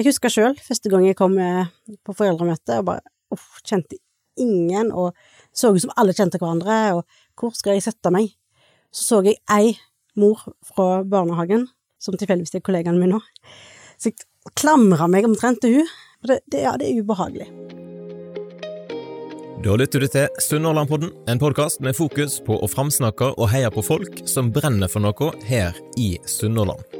Jeg husker sjøl første gang jeg kom eh, på foreldremøte og bare uff, kjente ingen, og så ut som alle kjente hverandre, og hvor skal jeg sette meg? Så så jeg ei mor fra barnehagen, som tilfeldigvis er kollegaen min nå, så jeg klamra meg omtrent til hun. Det, det, ja, det er ubehagelig. Da lytter du til Sunnhordlandpodden, en podkast med fokus på å framsnakke og heie på folk som brenner for noe her i Sunnhordland.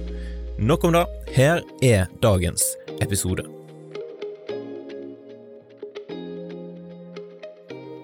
Nok om det. Her er dagens episode.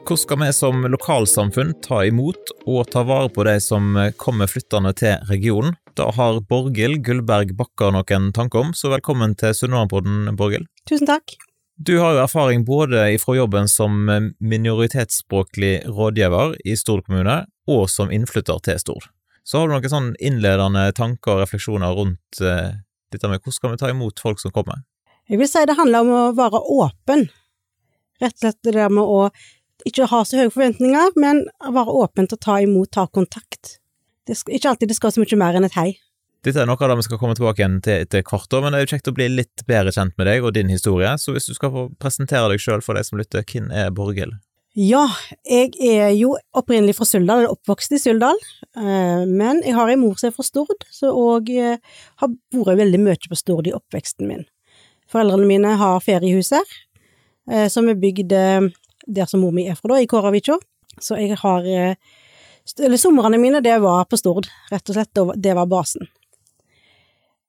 Hvordan skal vi som lokalsamfunn ta imot og ta vare på de som kommer flyttende til regionen? Da har Borghild Gullberg Bakker noen tanker om, så velkommen til Sunnhordlandpodden, Borghild. Tusen takk. Du har jo erfaring både fra jobben som minoritetsspråklig rådgiver i Stord kommune, og som innflytter til Stord. Så har du noen sånn innledende tanker og refleksjoner rundt uh, dette med hvordan skal vi ta imot folk som kommer? Jeg vil si det handler om å være åpen. Rett og slett det der med å ikke ha så høye forventninger, men være åpen til å ta imot, ta kontakt. Det skal, ikke alltid det skal så mye mer enn et hei. Dette er noe av det vi skal komme tilbake igjen til etter hvert, men det er jo kjekt å bli litt bedre kjent med deg og din historie, så hvis du skal få presentere deg sjøl for de som lytter, hvem er Borghild? Ja, jeg er jo opprinnelig fra Suldal, eller oppvokst i Suldal, eh, men jeg har en mor som er fra Stord, så og eh, har vært veldig mye på Stord i oppveksten min. Foreldrene mine har feriehus her, eh, som er bygd der som mor mi er fra, da, i Kåravikjå. Så jeg har Eller somrene mine, det var på Stord, rett og slett, det var basen.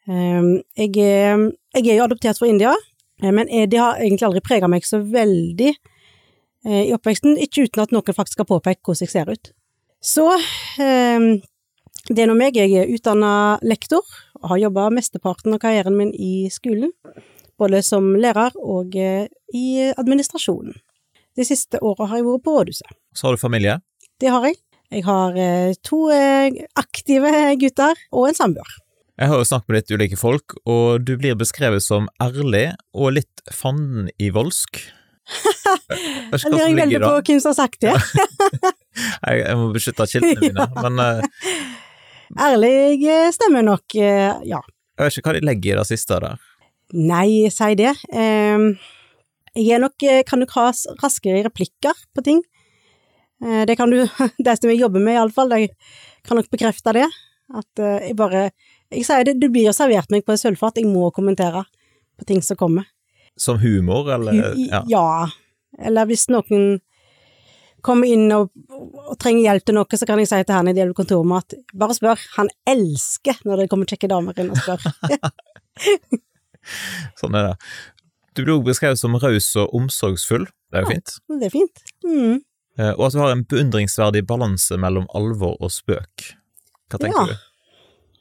Jeg, jeg er jo adoptert fra India, men det har egentlig aldri prega meg så veldig i oppveksten, ikke uten at noen faktisk har påpekt hvordan jeg ser ut. Så det er nå meg, jeg er utdanna lektor, og har jobba mesteparten av karrieren min i skolen, både som lærer og i administrasjonen. De siste åra har jeg vært på rådhuset. Så har du familie? Det har jeg. Jeg har to aktive gutter og en samboer. Jeg har jo snakket med litt ulike folk, og du blir beskrevet som ærlig og litt fanden i voldsk. Jeg lurer veldig på hvem som har sagt det. jeg, jeg, må beskytte kildene mine, men uh, Ærlig stemmer nok, uh, ja. Jeg vet ikke hva de legger i det siste der. Nei, si det. Um, jeg er nok, kan nok ha raskere replikker på ting. det kan du, de som jeg jobber med iallfall, de kan nok bekrefte det. At jeg bare Jeg sier det, det blir jo servert meg på en sølvfat, jeg må kommentere på ting som kommer. Som humor, eller? Ja. ja. Eller hvis noen kommer inn og, og, trenger hjelp til noe, så kan jeg si til han i det kontoret at bare spør, han elsker når det kommer kjekke damer inn og spør. sånn er det. Du blir også beskrevet som raus og omsorgsfull, det er jo fint. Ja, det er fint. Mm. Og at du har en beundringsverdig balanse mellom alvor og spøk. Hva tenker ja. du?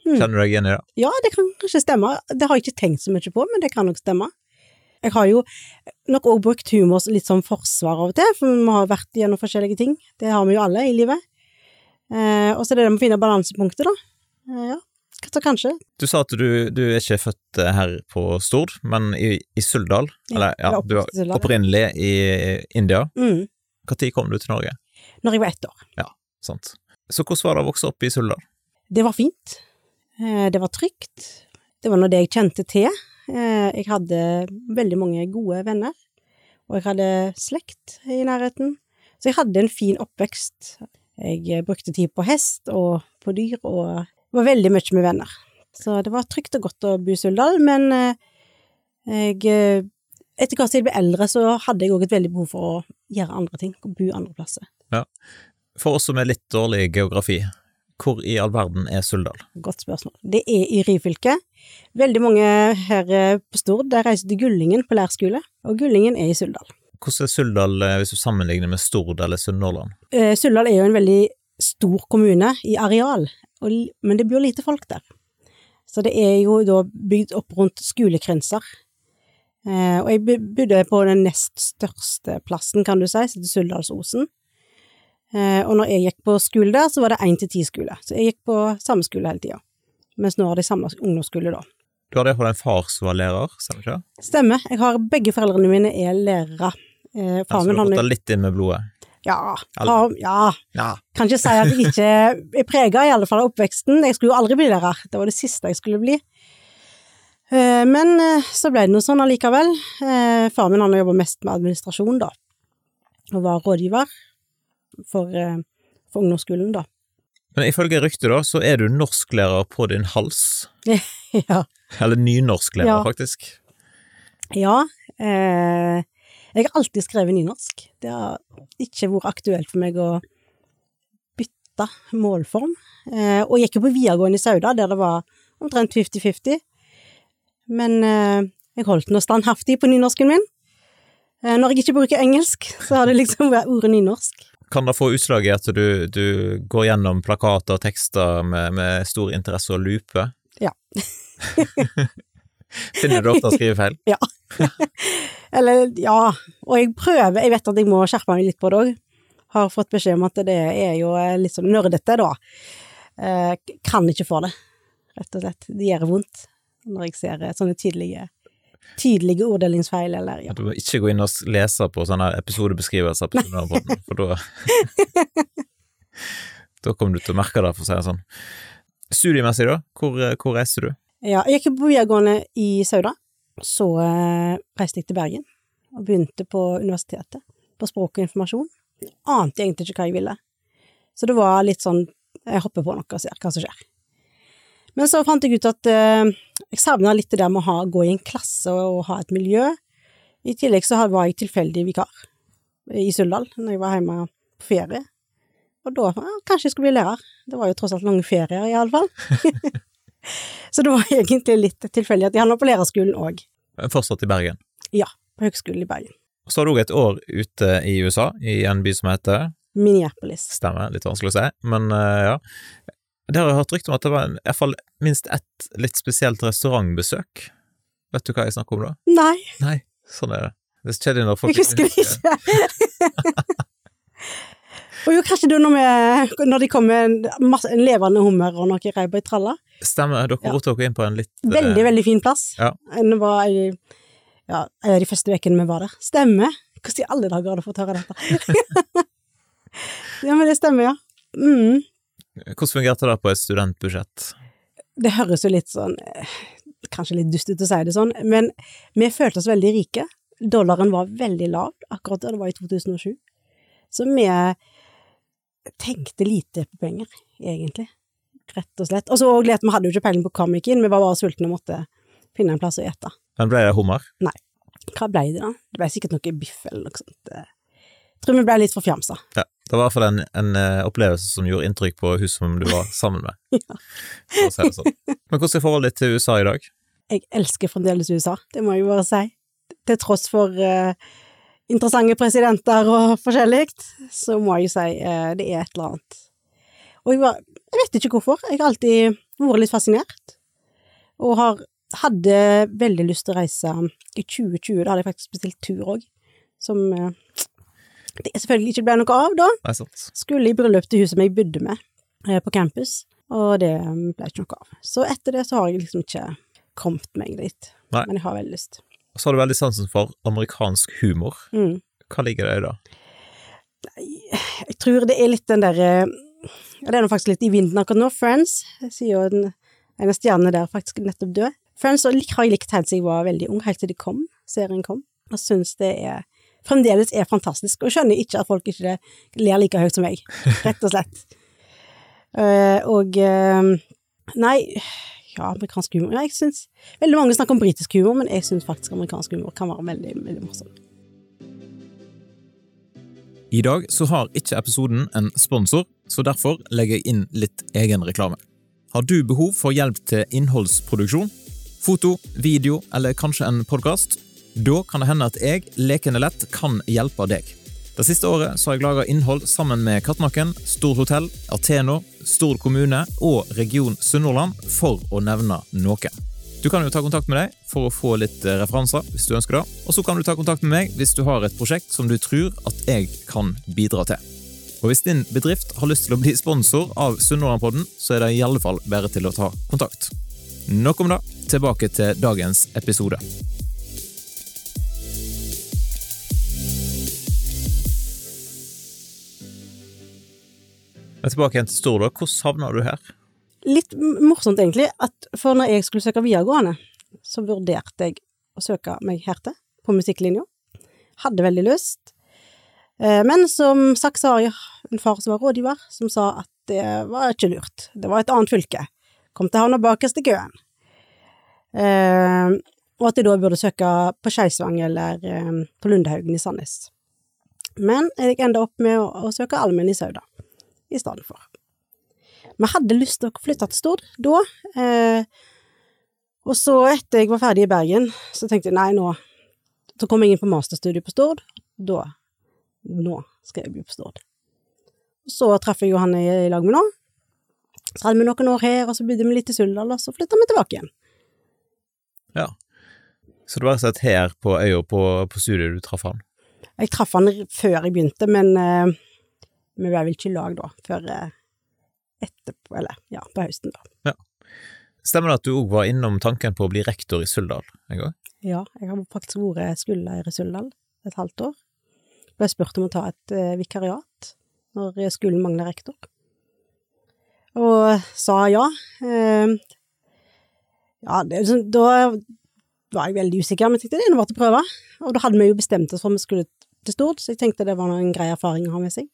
Mm. Kjenner du deg igjen i det? Ja, det kan kanskje stemme. Det har jeg ikke tenkt så mye på, men det kan nok stemme. Jeg har jo nok òg brukt humor litt som forsvar av og til, for vi har vært gjennom forskjellige ting. Det har vi jo alle i livet. Eh, og så er det det med å finne balansepunktet, da. Eh, ja, så kanskje. Du sa at du, du, er ikke født eh, her på Stord, men i, i Suldal? Eller ja, du er opprinnelig i India. Mm. Når kom du til Norge? Når jeg var ett år. Ja, sant. Så hvordan var det å vokse opp i Suldal? Det var fint. Eh, det var trygt. Det var nå det jeg kjente til. Eh, jeg hadde veldig mange gode venner, og jeg hadde slekt i nærheten, så jeg hadde en fin oppvekst. Jeg eh, brukte tid på hest og på dyr, og var veldig mye med venner. Så det var trygt og godt å bo i Suldal, men eh, jeg Etter hvert som jeg ble eldre, så hadde jeg òg et veldig behov for å gjøre andre ting, og bo andre plasser. Ja. For oss som er litt dårlig i geografi, hvor i all verden er Suldal? Godt spørsmål. Det er i Ryfylke. Veldig mange her eh, på Stord reiser til Gullingen på leirskole, og Gullingen er i Suldal. Hvordan er Suldal eh, hvis du sammenligner med Stord eller Sunnhordland? Eh, Suldal er jo en veldig stor kommune i areal, men det bor lite folk der. Så det er jo da bygd opp rundt skolekrinser. Eh, og jeg bodde på den nest største plassen, kan du si, som heter Suldalsosen. Eh, og når jeg gikk på skole der, så var det én til ti skole, så jeg gikk på samme skole hele tida. Mens nå har de samme ungdomsskole, da. Du hadde iallfall en far som var lærer, stemmer ikke det? Stemmer. Jeg har begge foreldrene mine er lærere. Eh, Ja, så du har fått litt inn med blodet? Ja, far, ja. Ja. Kan ikke si at jeg ikke er prega, i alle fall av oppveksten. Jeg skulle jo aldri bli lærer. Det var det siste jeg skulle bli. Eh, Men eh, så ble det noe sånn allikevel. Eh, Faren min han har jobba mest med administrasjon, da. Og var rådgiver for, eh, for ungdomsskolen, da. Men ifølge ryktet, da, så er du norsklærer på din hals. Ja. Eller nynorsklærer, Ja. faktisk. ja eh, jeg har alltid skrevet nynorsk. Det har ikke vært aktuelt for meg å bytte målform. Eh, og jeg gikk jo på videregående i Sauda, der det var omtrent 50-50. Men eh, jeg holdt nå standhaftig på nynorsken min. Eh, når jeg ikke bruker engelsk, så har det liksom vært ordet nynorsk. Kan det få utslag i at du, du går gjennom plakater og tekster med, med stor interesse og lupe? Ja. Finner du ofte å skrive feil? Eller, ja, og jeg prøver, jeg vet at jeg må skjerpe meg litt på det òg. Har fått beskjed om at det er jo eh, litt sånn nerdete, da. Eh, kan ikke få det, rett og slett. Det gjør vondt når jeg ser eh, sånne tydelige, tydelige orddelingsfeil, eller ja. Du må ikke gå inn og lese på sånne episodebeskrivelser på Sunnmørpodden, for da Da kommer du til å merke det, for å si det sånn. Studiemessig, da? Hvor, eh, hvor reiser du? Ja, jeg gikk på videregående i Sauda. Så eh, reiste jeg til Bergen og begynte på universitetet, på språk og informasjon. Ante egentlig ikke hva jeg ville. Så det var litt sånn jeg hopper på noe og ser hva som skjer. Men så fant jeg ut at eh, jeg savna litt det der med å ha, gå i en klasse og, ha et miljø. I tillegg så var jeg tilfeldig vikar i Suldal når jeg var hjemme på ferie. Og da ja, kanskje jeg skulle bli lærer. Det var jo tross alt lange ferier, i alle fall. Så det var egentlig litt tilfeldig at jeg havna på lærerskolen òg, Fortsatt i Bergen. Ja, på Høgskolen i Bergen. Så har du òg et år ute i USA, i en by som heter Minneapolis. Stemmer, litt vanskelig å si, men eh, ja. Der har jeg hørt rykte om at det var en- i hvert fall minst ett litt spesielt restaurantbesøk. Vet du hva jeg snakker om da? Nei, Nei, sånn er det. Det er kjedelig når folk jeg husker det ikke. Og jo, kanskje det når, vi, når de kom med en, en levende hummer og noe reib og tralla. Stemmer, dere Ja. roter dere inn på en litt eh, Veldig, veldig fin plass. Ja. Det var i, ja, en av de første ukene vi var der. Stemmer. Hvordan i alle dager har du fått høre dette? ja, men det stemmer, ja. Mm. Hvordan fungerte det på et studentbudsjett? Det høres jo litt sånn eh, Kanskje litt dust ut å si det sånn, men vi følte oss veldig rike. Dollaren var veldig lav akkurat da det var i 2007. Så vi tenkte lite på penger, egentlig. Rett og slett. Og så òg vi hadde jo ikke peiling på hva vi gikk inn, vi var bare sultne og måtte finne en plass å ete. Men ble det hummer? Nei. Hva ble det, da? Det ble sikkert noe biff eller noe sånt. eh. Jeg tror vi ble litt forfjamsa. Ja. Det var i hvert fall en, en eh, opplevelse som gjorde inntrykk på hun som du var sammen med. Ja. Si det sånn. Men hvordan er forholdet ditt til USA i dag? Jeg elsker fremdeles USA, det må jeg bare si. Til tross for uh, interessante presidenter og forskjellig, så må jeg si uh, det er et eller annet. Og jeg, var, jeg vet ikke hvorfor, jeg har alltid vært litt fascinert, og har, hadde veldig lyst til å reise i 2020, da hadde jeg faktisk bestilt tur òg, som eh, det selvfølgelig ikke ble noe av da. Skulle i bryllup til huset jeg bodde med eh, på campus, og det ble ikke noe av. Så etter det så har jeg liksom ikke kommet meg dit, Nei. men jeg har veldig lyst. Og så har du veldig sansen for amerikansk humor. Mm. Hva ligger det i da? Jeg tror det er litt den derre Det er nå faktisk litt i vinden akkurat nå. Friends, jeg sier jo den ene stjernen der faktisk nettopp død. Friends har jeg likt helt siden jeg var veldig ung, helt til de kom, serien kom, og syns det er fremdeles er fantastisk, og skjønner ikke at folk ikke ler like høyt som meg, rett og slett. Uh, og uh, Nei, ja, amerikansk humor ja, jeg synes, Veldig mange snakker om britisk humor, men jeg syns faktisk amerikansk humor kan være veldig, veldig morsom. I dag så har ikke episoden en sponsor, så derfor legger jeg inn litt egen reklame. Har du behov for hjelp til innholdsproduksjon? Foto, video eller kanskje en podkast? Da kan det hende at jeg, lekende lett, kan hjelpe deg. Det siste året har jeg laga innhold sammen med Kattnakken, Stord hotell, Ateno, Stord kommune og Region Sunnhordland, for å nevne noe. Du kan jo ta kontakt med deg for å få litt eh, referanser, hvis du ønsker det. Og så kan du ta kontakt med meg hvis du har et prosjekt som du tror at jeg kan bidra til. Og hvis din bedrift har lyst til å bli sponsor av Sunnhordlandpodden, så er det i alle fall bare til å ta kontakt. Nok om det. Tilbake til dagens episode. Er tilbake igjen til Stordal, da. Hvordan havna du her? Litt morsomt egentlig, at for når jeg skulle søke videregående, så vurderte jeg å søke meg her til, på musikklinja. Hadde veldig lyst. Eh, Men som sagt så har jeg en far som var rådgiver, som sa at det var ikke lurt. Det var et annet fylke. Kom til å havne bakerst i køen. Eh, og at jeg da burde søke på Skeisvang eller eh, på Lundehaugen i Sandnes. Men jeg enda opp med å, å søke allmenn i Sauda i stedet for. Vi hadde lyst til å flytte til Stord da, eh, og så etter jeg var ferdig i Bergen, så tenkte jeg nei, nå Så kom jeg inn på masterstudiet på Stord, da Nå skal jeg bli på Stord. Og så traff jeg Johanne i, i lag med nå. Så hadde vi noen år her, og så bodde vi litt i Suldal, og så flytta vi tilbake igjen. Ja. Så det var rett og slett her på øya på, på studiet du traff han? Jeg traff han før jeg begynte, men eh, vi var vel ikke i lag da, før eh, etterpå, eller ja, på høsten da. Ja. Stemmer det at du òg var innom tanken på å bli rektor i Suldal en gang? Ja, jeg har faktisk vært skolelærer i Suldal et halvt år. Ble spurt om å ta et eh, vikariat når skolen mangler rektor. Og sa ja. Eh, ja, det, sånn- da var jeg veldig usikker, men jeg tenkte det er noe verdt å prøve. Og da hadde vi jo bestemt oss for om vi skulle til Stord, så jeg tenkte det var en grei erfaring å ha med seg.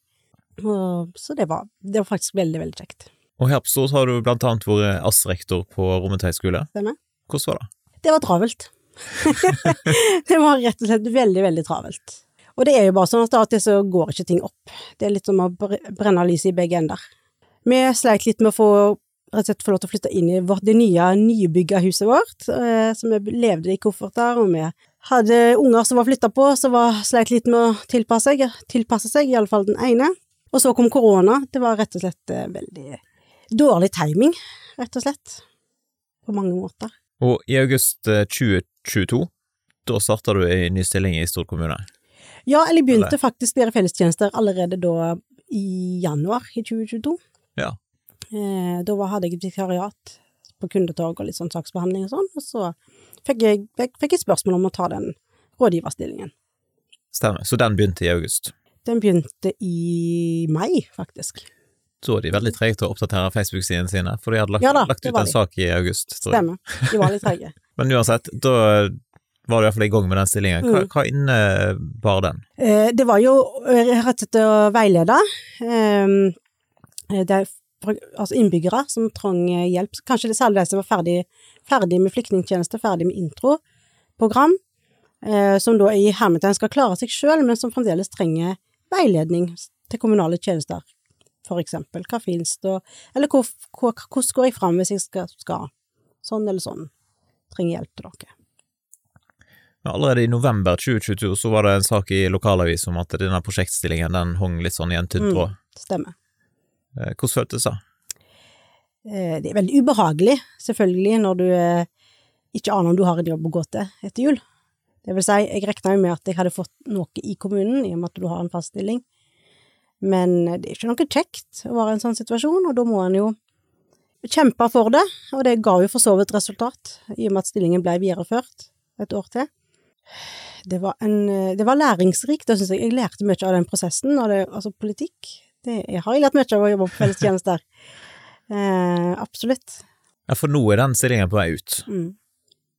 Så det var, det var faktisk veldig, veldig kjekt. Og her på Stord har du blant annet vært AS-rektor på Rommetøy skole. Stemmer. Hvordan var det? Det var travelt. det var rett og slett veldig, veldig travelt. Og det er jo bare sånn at av og til så går ikke ting opp. Det er litt som å brenne lyset i begge ender. Vi sleit litt med å få rett og slett få lov til å flytte inn i vårt, det nye, nybygga huset vårt, eh, så vi levde i kofferter, og vi hadde unger som var flytta på, som var, sleit litt med å tilpasse seg, tilpasse seg, i alle fall den ene. Og så kom korona. Det var rett og slett eh, veldig dårlig timing, rett og slett. På mange måter. Og i august eh, 2022, da starta du i ny stilling i Stord kommune. Ja, eller jeg begynte Eller? faktisk gjøre fellestjenester allerede da i januar i 2022. Ja. Eh, da var, hadde jeg et vikariat på kundetorg og litt sånn saksbehandling og sånn, og så fikk jeg, fikk, fikk jeg spørsmål om å ta den rådgiverstillingen. Stemmer. Så den begynte i august. Den begynte i mai, faktisk. Så er de veldig trege til å oppdatere Facebook-sidene sine, for de hadde lagt, Ja da, lagt ut en de. sak i august. Stemmer. De var litt trege. Men uansett, da var du iallfall i gang med den stillingen. Hva, Mm. hva innebar den? Eh, det var jo eh, rett og slett å veilede eh, det er altså innbyggere som trang eh, hjelp, kanskje det særlig de som var ferdig, ferdig med flyktningtjeneste, ferdig med introprogram, eh, som da i hermetegn skal klare seg selv, men som fremdeles trenger veiledning til kommunale tjenester, for eksempel. Hva finnes det, eller hvor, hvor, hvordan går jeg fram hvis jeg skal, skal sånn eller sånn, trenger hjelp til dere. Allerede i november 2022 så var det en sak i lokalavis om at denne prosjektstillingen den hang litt sånn i en tynn Mm. Stemmer. Eh, Hvordan føltes det? Eh, Det er veldig ubehagelig, selvfølgelig, når du eh, ikke aner om du har en jobb å gå til etter jul. Det vil si, jeg regna jo med at jeg hadde fått noe i kommunen, i og med at du har en fast stilling. Men det er ikke noe kjekt å være i en sånn situasjon, og da må en jo kjempe for det, og det ga jo for så vidt resultat, i og med at stillingen ble videreført et år til. Det var, en, det var læringsrikt, og syns jeg. Jeg lærte mye av den prosessen, og det, altså politikk. Det, jeg har lært mye av å jobbe på fellestjenester. Eh, absolutt. Ja, For nå er den stillingen på vei ut. Mm.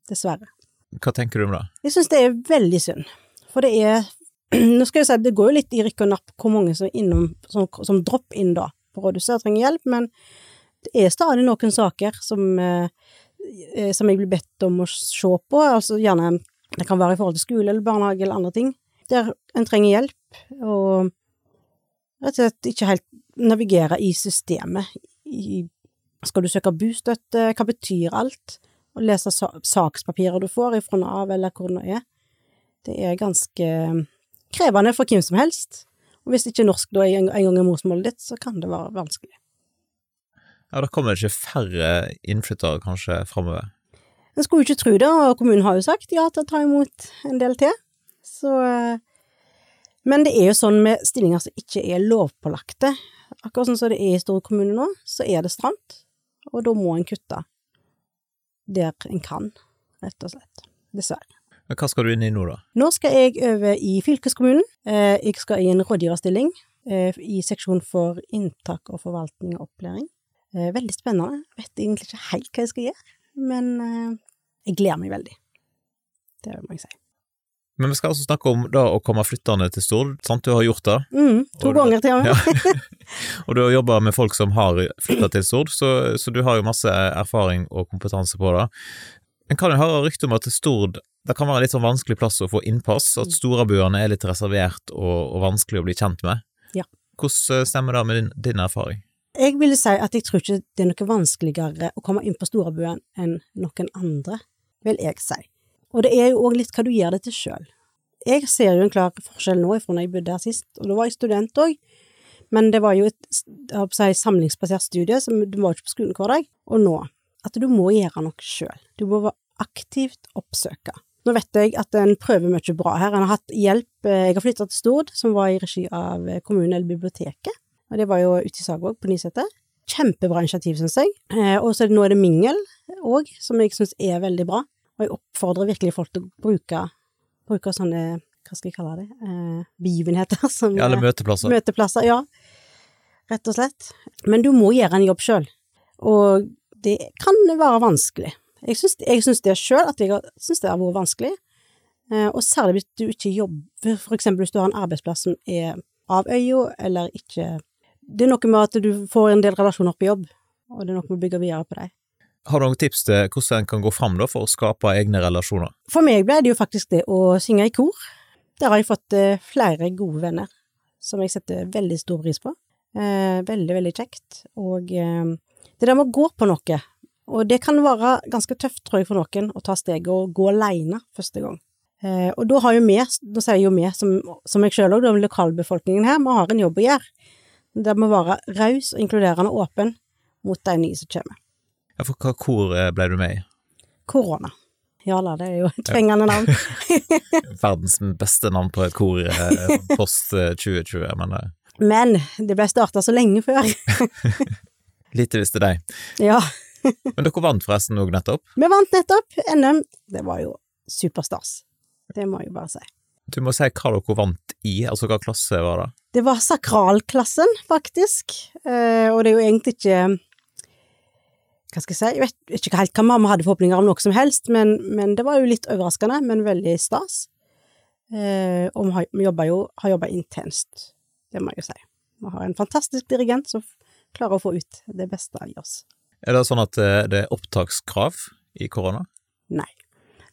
Dessverre. Hva tenker du om det? Jeg syns det er veldig synd, for det er Nå skal jeg si, det går jo litt i rykk og napp hvor mange som innom, som, som dropp inn da, på rådhuset og trenger hjelp, men det er stadig noen saker som, eh, som jeg blir bedt om å se på, altså gjerne det kan være i forhold til skole eller barnehage eller andre ting, der en trenger hjelp, og rett og slett ikke helt navigere i systemet. I, skal du søke bostøtte, hva betyr alt? Å lese sakspapirer du får ifra Nav, eller hvor det nå er. Det er ganske krevende for hvem som helst. Og hvis ikke norsk da en en gang er morsmålet ditt, så kan det være vanskelig. Ja, Da kommer det ikke færre innflyttere kanskje framover. En skulle jo ikke tro det, og kommunen har jo sagt ja til å ta imot en del til. Så eh, Men det er jo sånn med stillinger som ikke er lovpålagte. Akkurat sånn som det er i store kommuner nå, så er det stramt, og da må en kutte der en kan, rett og slett. Dessverre. Men hva skal du inn i nå, da? Nå skal jeg over i fylkeskommunen. Eh, Jeg skal i en rådgiverstilling eh, i seksjon for inntak og forvaltning og opplæring. Eh, Veldig spennende. Vet egentlig ikke helt hva jeg skal gjøre, men jeg gleder meg veldig. Det må jeg si. Men vi skal altså snakke om da å komme flyttende til Stord, sant? Du har gjort det, Mm, to Og ganger til og med. Ja. og du har jobba med folk som har flytta til Stord, så, så du har jo masse erfaring og kompetanse på det. En kan jo høre rykter om at Stord det kan være en litt sånn vanskelig plass å få innpass, at storabuene er litt reservert og, og vanskelig å bli kjent med. Ja. Hvordan eh, stemmer det med din, din erfaring? Jeg ville si at jeg tror ikke det er noe vanskeligere å komme inn på storabuen enn noen andre, vil jeg si. Og det er jo òg litt hva du gjør det til sjøl. Jeg ser jo en klar forskjell nå fra når jeg bodde her sist, og da var jeg student òg, men det var jo et si, samlingsbasert studie, så du var ikke på skolen hver dag. Og nå, at du må gjøre noe sjøl. Du må være aktivt oppsøke. Nå vet jeg at en prøver mye bra her. En har hatt hjelp. eh, Jeg har flytta til Stord, som var i regi av eh, kommunen eller biblioteket. Og det var jo ute i Sagvåg, på Nyseter. Kjempebra initiativ, syns jeg. Eh, og så nå er det Mingel òg, som jeg syns er veldig bra. Og jeg oppfordrer virkelig folk til å bruke, bruke sånne, hva skal jeg kalle det, eh, begivenheter som Ja, eller eh, møteplasser? Møteplasser, ja. Rett og slett. Men du må gjøre en jobb sjøl, og det kan være vanskelig. Jeg syns, jeg syns det sjøl, at jeg syns det har vært vanskelig. Eh, og særlig hvis du ikke jobber, for eksempel hvis du har en arbeidsplass som er av øya, eller ikke Det er noe med at du får en del relasjoner på jobb, og det er noe med å bygge videre på dem. Har du noen tips til hvordan en kan gå fram for å skape egne relasjoner? For meg ble det jo faktisk det å synge i kor. Der har jeg fått eh, flere gode venner, som jeg setter veldig stor pris på. Eh, veldig, veldig kjekt. Og eh, det der med å gå på noe, og det kan være ganske tøft, tror jeg, for noen å ta steget og gå alene første gang. Og da har jo vi, nå sier jeg jo vi, som, som jeg sjøl òg, lokalbefolkningen her, vi har en jobb å gjøre. Det må være raus og inkluderende åpen mot de nye som kommer. Ja, for hva kor eh, ble du med i? Korona. Ja det er jo et fengende navn. Verdens beste navn på et kor eh, post eh, 2020, men Men det ble starta så lenge før. lite visste de. Ja. Men dere vant forresten òg nettopp. Vi vant nettopp NM. Det var jo superstas. Det må jeg jo bare si. Du må si hva dere vant i, altså hva klasse var det? Det var sakralklassen, faktisk. Og det er jo egentlig ikke Hva skal jeg si, jeg vet ikke helt hva mamma hadde forhåpninger om noe som helst, men, men det var jo litt overraskende, men veldig stas. Eh, og vi har, vi jo, har jobba intenst, det må jeg jo si. Vi har en fantastisk dirigent som klarer å få ut det beste i oss. Er det sånn at eh, det er opptakskrav i korona? Nei.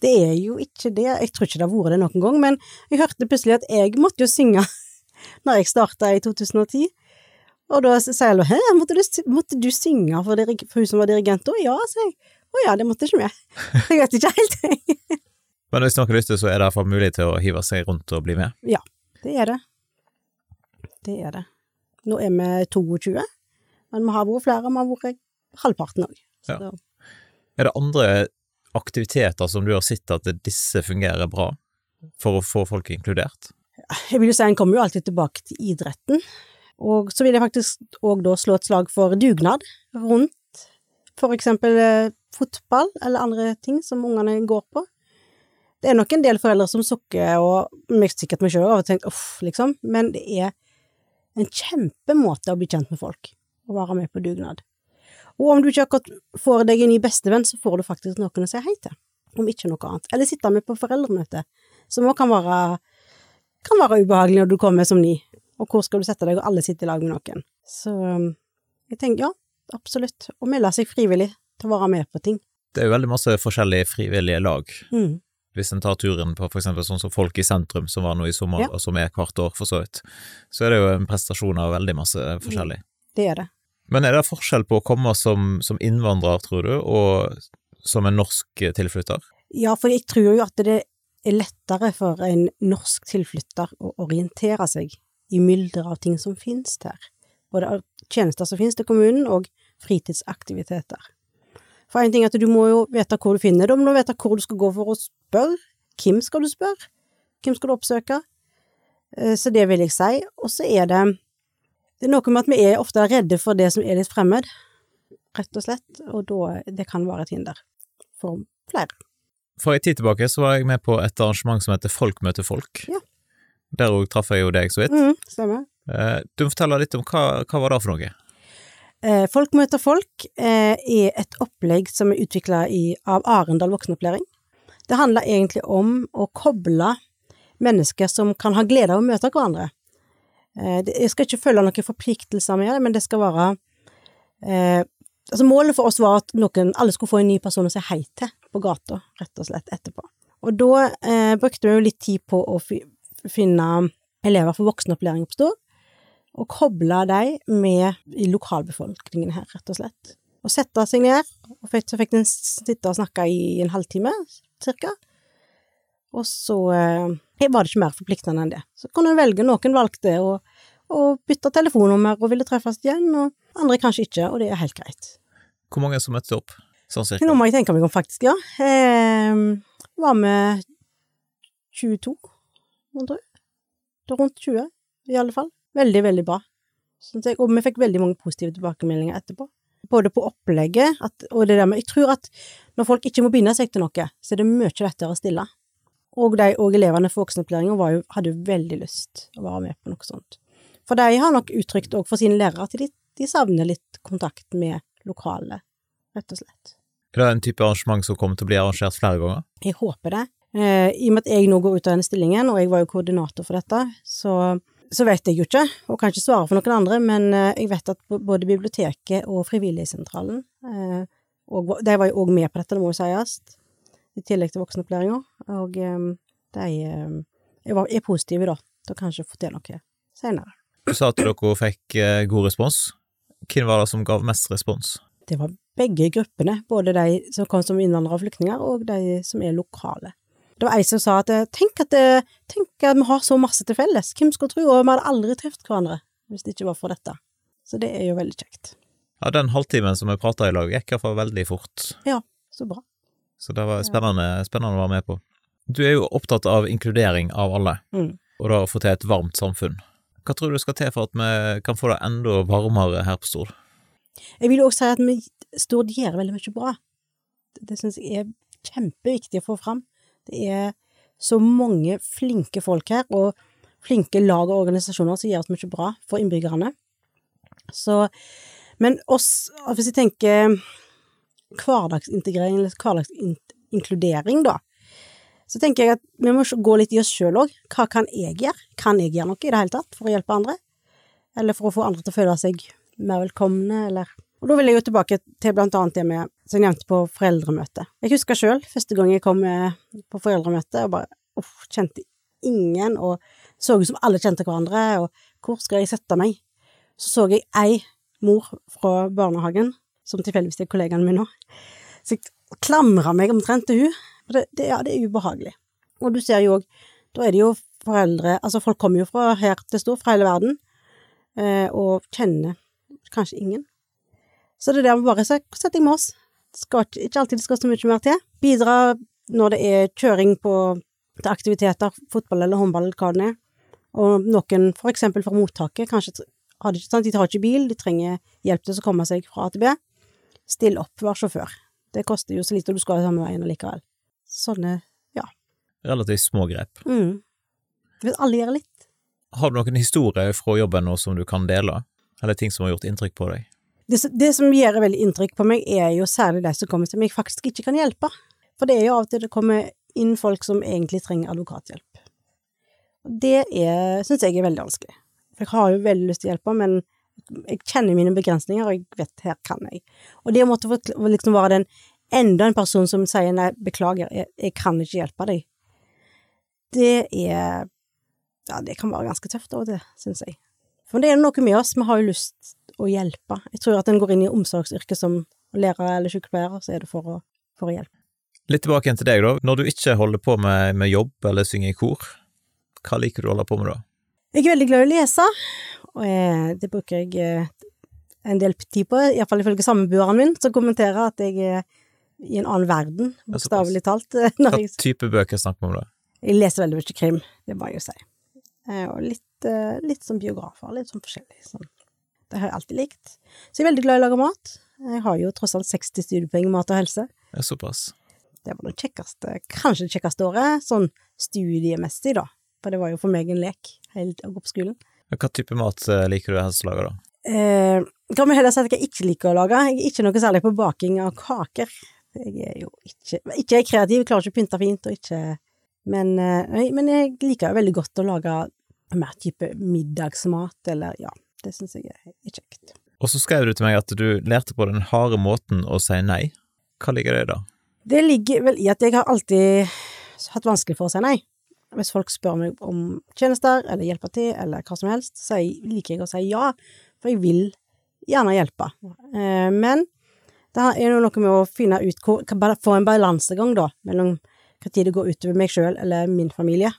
Det er jo ikke det, jeg tror ikke det har vært det noen gang, men jeg hørte plutselig at jeg måtte jo synge når jeg starta i 2010. Og da sier hun, hæ, måtte du, måtte du synge for, dirig- for hun som var dirigent da? Ja, sier jeg. Å ja, det måtte ikke vi. Jeg vet ikke helt, jeg. Men hvis noen har lyst til, så er det iallfall mulig til å hive seg rundt og bli med. Ja, Det er det. Det er det. Nå er vi 22, men vi har vært flere, vi har vært halvparten òg. Ja. Er det andre aktiviteter som du har sett at disse fungerer bra, for å få folk inkludert? Jeg vil jo si en kommer jo alltid tilbake til idretten, og så vil jeg faktisk òg da slå et slag for dugnad rundt for eksempel eh, fotball eller andre ting som ungene går på. Det er nok en del foreldre som sukker, og sikkert meg sjøl, og tenkt uff, liksom, men det er en kjempemåte å bli kjent med folk, å være med på dugnad. Og om du ikke akkurat får deg en ny bestevenn, så får du faktisk noen å si hei til, om ikke noe annet. Eller sitte med på foreldremøte, som òg kan være kan være ubehagelig når du kommer som ny, og hvor skal du sette deg, og alle sitter i lag med noen. Så um, jeg tenker ja, absolutt, å melde seg frivillig til å være med på ting. Det er jo veldig masse forskjellige frivillige lag. Mm. Hvis en tar turen på for eksempel sånn som Folk i sentrum, som var nå i sommer, Ja. og som er hvert år for så vidt, så er det jo en prestasjon av veldig masse forskjellig. Det er det. Men er det forskjell på å komme som, som innvandrer, tror du, og som en norsk tilflytter? Ja, for jeg tror jo at det er lettere for en norsk tilflytter å orientere seg i mylderet av ting som finnes der. Både av tjenester som finnes til kommunen, og fritidsaktiviteter. For en ting er at du må jo vite hvor du finner det, du må vite hvor du skal gå for å spørre. Hvem skal du spørre? Hvem skal du oppsøke? Eh, Så det vil jeg si. Og så er det Det er noe med at vi er ofte redde for det som er litt fremmed, rett og slett, og da det kan være et hinder for flere. For en tid tilbake så var jeg med på et arrangement som heter Folk møter folk. Ja. Der òg traff jeg jo deg så vidt. Mm, stemmer. Eh, Du må fortelle litt om hva, hva var det for noe? Eh, Folk møter folk eh, er et opplegg som er utvikla av Arendal voksenopplæring. Det handler egentlig om å koble mennesker som kan ha glede av å møte hverandre. Eh, Jeg skal ikke følge noen forpliktelser med det, men det skal være eh, Altså Målet for oss var at noen, alle skulle få en ny person å si hei til på gata, rett og slett, etterpå. Og da eh, brukte vi jo litt tid på å finne elever for voksenopplæring på Stord, og koble dem med i lokalbefolkningen her, rett og slett. Og sette seg ned, og så fikk de sitte og snakke i en halvtime, cirka. Og så eh, var det ikke mer forpliktende enn det. Så kunne en velge, noen valgte å, å bytte telefonnummer og ville treffes igjen, og andre kanskje ikke, og det er helt greit. Hvor mange som møtte opp? Sånn cirka. Nå må jeg tenke meg om, faktisk, ja. Eh, var med 22, må tro. Det er rundt 20, i alle fall. Veldig, veldig bra. Synes jeg. Og vi fikk veldig mange positive tilbakemeldinger etterpå. Både på opplegget, at, og det der med Jeg tror at når folk ikke må binde seg til noe, så er det mye lettere å stille. Og de og elevene for voksenopplæringa hadde jo veldig lyst å være med på noe sånt. For de har nok uttrykt òg for sine lærere at de, de savner litt kontakt med lokale, rett og slett. Er det en type arrangement som kommer til å bli arrangert flere ganger? Jeg håper det. Eh, I og med at jeg nå går ut av denne stillingen, og jeg var jo koordinator for dette, så, så vet jeg jo ikke, og kan ikke svare for noen andre, men eh, jeg vet at både biblioteket og Frivilligsentralen, eh, og, de var jo òg med på dette, det må jo sies, i tillegg til voksenopplæringa, og de er positive da, til å kanskje få til noe senere. Du sa at dere fikk god respons. Hvem var det som gav mest respons? Det var begge gruppene, både de som kom som innvandrere og flyktninger, og de som er lokale. Det var ei som sa at eh, tenk at, tenk at vi har så masse til felles, hvem skulle tro, og vi hadde aldri truffet hverandre hvis det ikke var for dette. Så det er jo veldig kjekt. Ja, Den halvtimen som vi prata i lag, gikk iallfall veldig fort, Ja, Så bra. så det var spennende, spennende å være med på. Du er jo opptatt av inkludering av alle, Mm. og da å få til et varmt samfunn. Hva tror du skal til for at vi kan få det enda varmere her på Stord? Jeg vil jo også si at vi Stord gjør veldig mye bra. Det, det syns jeg er kjempeviktig å få fram. Det er så mange flinke folk her, og flinke lag og organisasjoner som gjør så mye bra for innbyggerne. Så, men oss, hvis jeg tenker hverdagsintegrering, eller hverdagsinkludering, da, så tenker jeg at vi må gå litt i oss sjøl òg. Hva kan jeg gjøre? Kan jeg gjøre noe i det hele tatt for å hjelpe andre? Eller for å få andre til å føle seg mer velkomne, eller Og da vil jeg jo tilbake til blant annet det med, som jeg nevnte på foreldremøte. Jeg husker sjøl første gang jeg kom eh, på foreldremøte, og bare uff, kjente ingen, og så ut som alle kjente hverandre, og hvor skal jeg sette meg? Så så jeg ei mor fra barnehagen, som tilfeldigvis er kollegaen min nå, så jeg klamra meg omtrent til hun. For det, det, ja, det er ubehagelig. Og du ser jo òg, da er det jo foreldre Altså, folk kommer jo fra her til stor, fra hele verden, eh, og kjenner kanskje ingen. Så det der med bare så sett deg med oss. Det skal ikke, ikke alltid det skal så mye mer til. Bidra når det er kjøring på, til aktiviteter, fotball eller håndball eller hva det er. Og noen, for eksempel fra mottaket, kanskje har ikke- sant, de har ikke bil, de trenger hjelp til å komme seg fra A til B. Still opp, vær sjåfør. Det koster jo så lite, og du skal samme veien allikevel. Sånne, Relativt små grep. mm. Hvis alle gjør litt. Har du noen historier fra jobben nå som du kan dele, eller ting som har gjort inntrykk på deg? Det, det som gjør veldig inntrykk på meg, er jo særlig de som kommer som jeg faktisk ikke kan hjelpe. For det er jo av og til det kommer inn folk som egentlig trenger advokathjelp. Det er, syns jeg er veldig vanskelig. For jeg har jo veldig lyst til å hjelpe, men jeg kjenner mine begrensninger, og jeg vet her kan jeg. Og det å måtte liksom være den enda en person som sier nei, beklager, jeg, jeg kan ikke hjelpe deg, det er Ja, det kan være ganske tøft og til, syns jeg. For det er noe med oss, vi har jo lyst å hjelpe. Jeg tror at en går inn i omsorgsyrket som lærer eller sykepleier, så er det for å, for å hjelpe. Litt tilbake igjen til deg, da. Når du ikke holder på med, med jobb eller synger i kor, hva liker du å holde på med da? Jeg er veldig glad i å lese, og jeg, det bruker jeg eh, en del tid på, iallfall ifølge samboeren min, som kommenterer at jeg er i en annen verden, bokstavelig talt. eh, Hva jeg, type bøker snakker vi om da? jeg leser veldig mye krim, det må jeg jo si. Eh, Og litt, eh, litt som biografer, litt sånn forskjellig. Sånn. Det har jeg alltid likt. Så jeg er veldig glad i å lage mat. Jeg har jo tross alt 60 studiepoeng i mat og helse. Ja, såpass. Det var det kjekkeste, kanskje det kjekkeste året, sånn studiemessig, da. For det var jo for meg en lek helt å gå på skolen. Hva type mat eh, liker du helst å lage, da? Eh, kan vi heller si at jeg ikke liker å lage. Jeg er ikke noe særlig på baking av kaker. Jeg er jo ikke Ikke er kreativ, klarer ikke å pynte fint, og ikke Men, eh, men jeg liker veldig godt å lage mer type middagsmat, eller ja. Det syns jeg er kjekt. Og så skrev du til meg at du lærte på den harde måten å si nei. Hva ligger det i da? Det ligger vel i at jeg har alltid hatt vanskelig for å si nei. Hvis folk spør meg om tjenester, eller hjelper til, eller hva som helst, så liker jeg å si ja, for jeg vil gjerne hjelpe. Eh, Men det er noe med å finne ut hvor, få en balansegang, da, mellom hva tid det går utover meg sjøl eller min familie.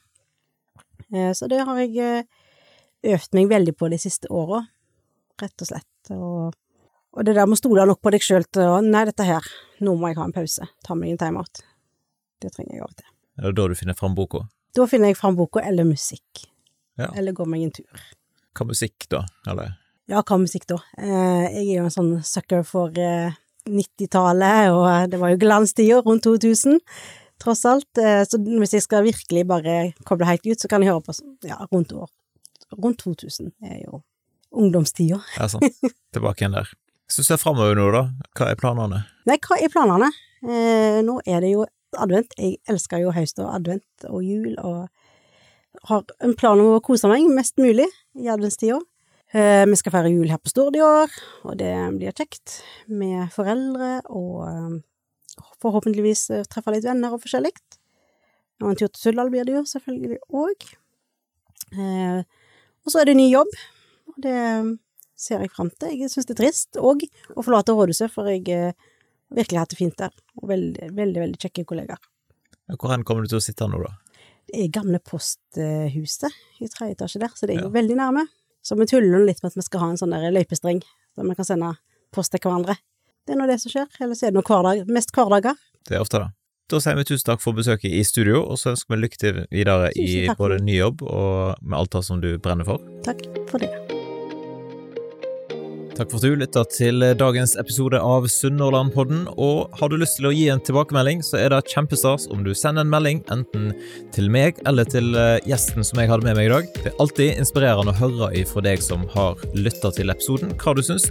Eh, Så det har jeg eh, øvd meg veldig på de siste åra, rett og slett. Og, og det der med å stole nok på deg sjøl til å Nei, dette her, nå må jeg ha en pause. Ta meg en timeout. Det trenger jeg av og til. Er det da du finner fram boka? Da finner jeg fram boka eller musikk. Ja. Eller går meg en tur. Hva musikk, da? Eller Ja, hva musikk da? Eh, jeg er jo en sånn sucker for eh, 90-tallet, og eh, det var jo glanstider rundt 2000, tross alt. Eh, så hvis jeg skal virkelig bare koble helt ut, så kan jeg høre på ja, rundt år. Rundt 2000 er jo ungdomstida. Ja, sant. Tilbake igjen der. Hvis du ser framover nå, da, hva er planene? Nei, hva er planene? Eh, nå er det jo advent. Jeg elsker jo høst og advent og jul, og har en plan om å kose meg mest mulig i adventstida. Eh, vi skal feire jul her på Stord i år, og det blir kjekt med foreldre og eh, forhåpentligvis eh, treffe litt venner og forskjellig. Og en tur til Suldal blir det jo selvfølgelig òg. Eh, og så er det ny jobb, og det ser jeg fram til. Jeg syns det er trist òg å forlate rådhuset, for jeg eh, har virkelig hatt det fint der, og veldig, veldig, veldig kjekke kollegaer. Hvor hen kommer du til å sitte nå, da? Det er gamle posthuset i tredje etasje der, så det er jo Ja. veldig nærme. Så vi tuller litt med at vi skal ha en sånn der løypestreng, der vi kan sende post til hverandre. Det er nå det som skjer, eller så er det nå hverdag, mest hverdager. Det er ofte, da. Da sier vi tusen takk for besøket i studio, og så ønsker vi lykke til videre i både ny jobb og med alt det som du brenner for. Takk for det. Takk for at du lytta til dagens episode av Sunnhordlandpodden. Og har du lyst til å gi en tilbakemelding, så er det kjempestas om du sender en melding enten til meg eller til eh, gjesten som jeg hadde med meg i dag. Det er alltid inspirerende å høre ifra deg som har lytta til episoden, hva du syns.